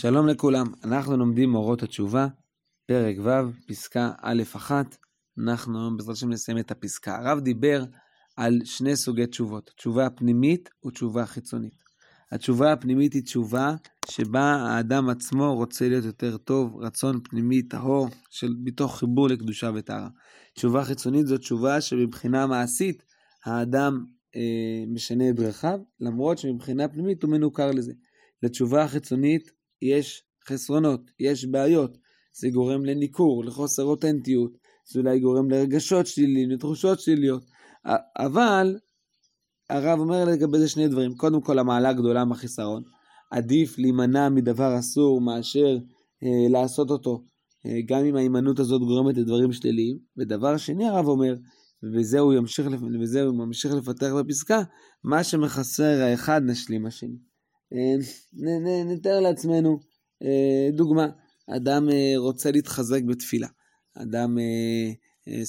שלום לכולם, אנחנו לומדים אורות התשובה, פרק ו', פסקה א'1. אנחנו היום בעזרת השם נסיים את הפסקה. הרב דיבר על שני סוגי תשובות, תשובה הפנימית ותשובה חיצונית. התשובה הפנימית היא תשובה שבה האדם עצמו רוצה להיות יותר טוב, רצון פנימי טהור, של מתוך חיבור לקדושה וטהרה. תשובה חיצונית זו תשובה שמבחינה מעשית האדם אה, משנה את דרכיו, למרות שמבחינה פנימית הוא מנוכר לזה. לתשובה החיצונית יש חסרונות, יש בעיות. זה גורם לניכור, לחוסר אותנטיות, זה אולי גורם לרגשות שליליים, לתחושות שליליות. אבל הרב אומר לגבי זה שני דברים. קודם כל, המעלה הגדולה מהחיסרון. עדיף להימנע מדבר אסור מאשר אה, לעשות אותו, אה, גם אם ההימנעות הזאת גורמת לדברים שליליים. ודבר שני, הרב אומר, ובזה הוא ימשיך, ובזה הוא ממשיך לפתח בפסקה, מה שמחסר האחד נשלים השני. אה, נתאר לעצמנו אה, דוגמה, אדם אה, רוצה להתחזק בתפילה. אדם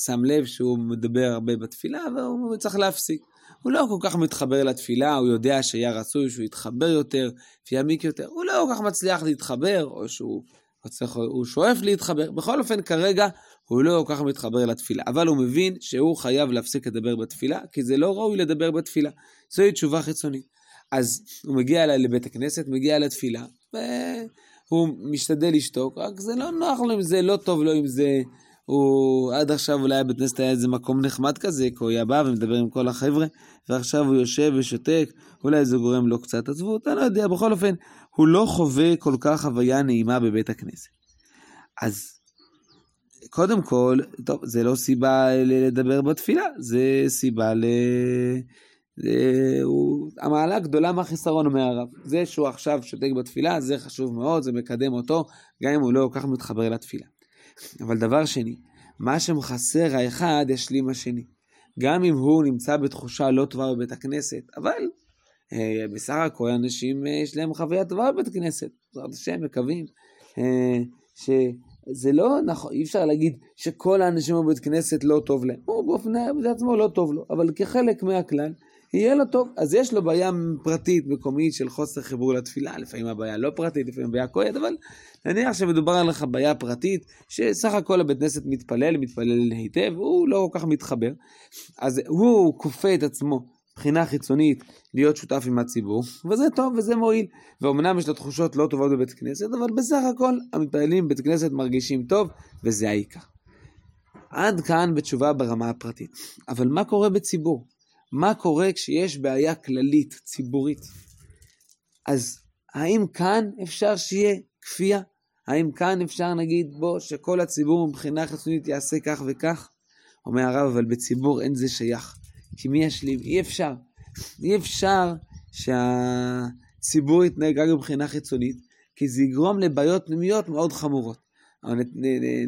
שם לב שהוא מדבר הרבה בתפילה והוא צריך להפסיק. הוא לא כל כך מתחבר לתפילה, הוא יודע שהיה רצוי שהוא יתחבר יותר ויעמיק יותר. הוא לא כל כך מצליח להתחבר, או שהוא צריך, הוא שואף להתחבר. בכל אופן, כרגע הוא לא כל כך מתחבר לתפילה. אבל הוא מבין שהוא חייב להפסיק לדבר בתפילה, כי זה לא ראוי לדבר בתפילה. זוהי תשובה חיצונית. אז הוא מגיע אליי לבית הכנסת, מגיע לתפילה, והוא משתדל לשתוק, רק זה לא נוח לו אם זה, לא טוב לו אם זה, הוא עד עכשיו אולי בית כנסת היה איזה מקום נחמד כזה, כי הוא היה בא ומדבר עם כל החבר'ה, ועכשיו הוא יושב ושותק, אולי זה גורם לו קצת עצבות, אני לא יודע, בכל אופן, הוא לא חווה כל כך חוויה נעימה בבית הכנסת. אז קודם כל, טוב, זה לא סיבה לדבר בתפילה, זה סיבה ל... הוא, המעלה הגדולה מהחיסרון אומר הרב. זה שהוא עכשיו שותק בתפילה, זה חשוב מאוד, זה מקדם אותו, גם אם הוא לא כל כך מתחבר לתפילה. אבל דבר שני, מה שמחסר האחד ישלים השני. גם אם הוא נמצא בתחושה לא טובה בבית הכנסת, אבל אה, בסך הכל אנשים אה, יש להם חוויה טובה בבית הכנסת. בעזרת השם, מקווים אה, שזה לא נכון, אי אפשר להגיד שכל האנשים בבית כנסת לא טוב להם. הוא באופן עצמו לא טוב לו, אבל כחלק מהכלל, יהיה לו טוב. אז יש לו בעיה פרטית, מקומית, של חוסר חיבור לתפילה, לפעמים הבעיה לא פרטית, לפעמים בעיה כואבת, אבל נניח שמדובר על לך בעיה פרטית, שסך הכל הבית כנסת מתפלל, מתפלל היטב, הוא לא כל כך מתחבר, אז הוא כופה את עצמו. מבחינה חיצונית להיות שותף עם הציבור, וזה טוב וזה מועיל. ואומנם יש לו תחושות לא טובות בבית כנסת, אבל בסך הכל המתפללים בבית כנסת מרגישים טוב, וזה העיקר. עד כאן בתשובה ברמה הפרטית. אבל מה קורה בציבור? מה קורה כשיש בעיה כללית, ציבורית. אז האם כאן אפשר שיהיה כפייה? האם כאן אפשר נגיד בוא שכל הציבור מבחינה חיצונית יעשה כך וכך? אומר הרב, אבל בציבור אין זה שייך. כי מי ישלים? אי אפשר. אי אפשר שהציבור יתנהג רק מבחינה חיצונית, כי זה יגרום לבעיות פנימיות מאוד חמורות.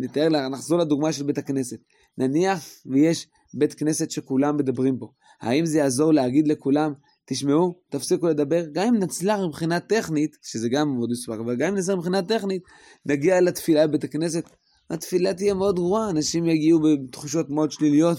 נתאר, נחזור לדוגמה של בית הכנסת. נניח ויש בית כנסת שכולם מדברים בו. האם זה יעזור להגיד לכולם, תשמעו, תפסיקו לדבר? גם אם נצליח מבחינה טכנית, שזה גם מאוד מסובך, אבל גם אם נצליח מבחינה טכנית, נגיע לתפילה בבית הכנסת, התפילה תהיה מאוד גרועה, אנשים יגיעו בתחושות מאוד שליליות.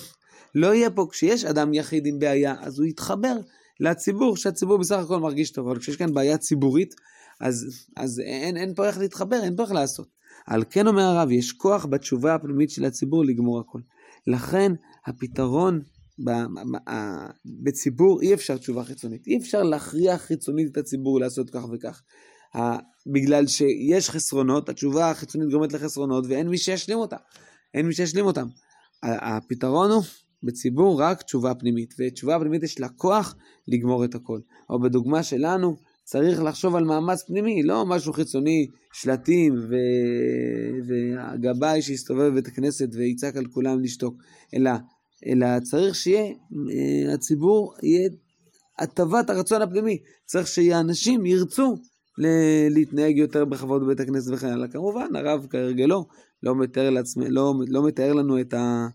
לא יהיה פה, כשיש אדם יחיד עם בעיה, אז הוא יתחבר לציבור, שהציבור בסך הכל מרגיש טוב, אבל כשיש כאן בעיה ציבורית, אז, אז אין, אין פה איך להתחבר, אין פה איך לעשות. על כן אומר הרב, יש כוח בתשובה הפנימית של הציבור לגמור הכל. לכן הפתרון בציבור אי אפשר תשובה חיצונית, אי אפשר להכריח חיצונית את הציבור לעשות כך וכך. בגלל שיש חסרונות, התשובה החיצונית גורמת לחסרונות ואין מי שישלים אותה, אין מי שישלים אותם. הפתרון הוא בציבור רק תשובה פנימית, ותשובה פנימית יש לה כוח לגמור את הכל. או בדוגמה שלנו, צריך לחשוב על מאמץ פנימי, לא משהו חיצוני, שלטים ו... והגבאי שיסתובב בבית הכנסת ויצעק על כולם לשתוק, אלא אלא צריך שיהיה, אה, הציבור יהיה הטבת הרצון הפנימי. צריך שאנשים ירצו להתנהג יותר בכבוד בבית הכנסת וכן הלאה. כמובן, הרב כהרגלו לא לעצמי, לא, לא מתאר לנו את ה...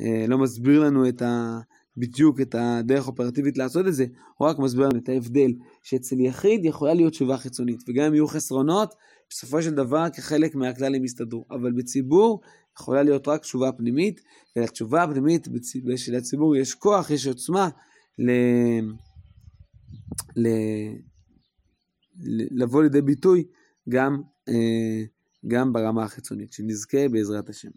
אה, לא מסביר לנו את ה... בדיוק את הדרך האופרטיבית לעשות את זה, הוא רק מסביר לנו את ההבדל שאצל יחיד יכולה להיות תשובה חיצונית, וגם אם יהיו חסרונות, בסופו של דבר כחלק מהכלל הם יסתדרו, אבל בציבור יכולה להיות רק תשובה פנימית, ולתשובה הפנימית של הציבור יש כוח, יש עוצמה ל... ל... לבוא לידי ביטוי גם, אה, גם ברמה החיצונית. שנזכה בעזרת השם.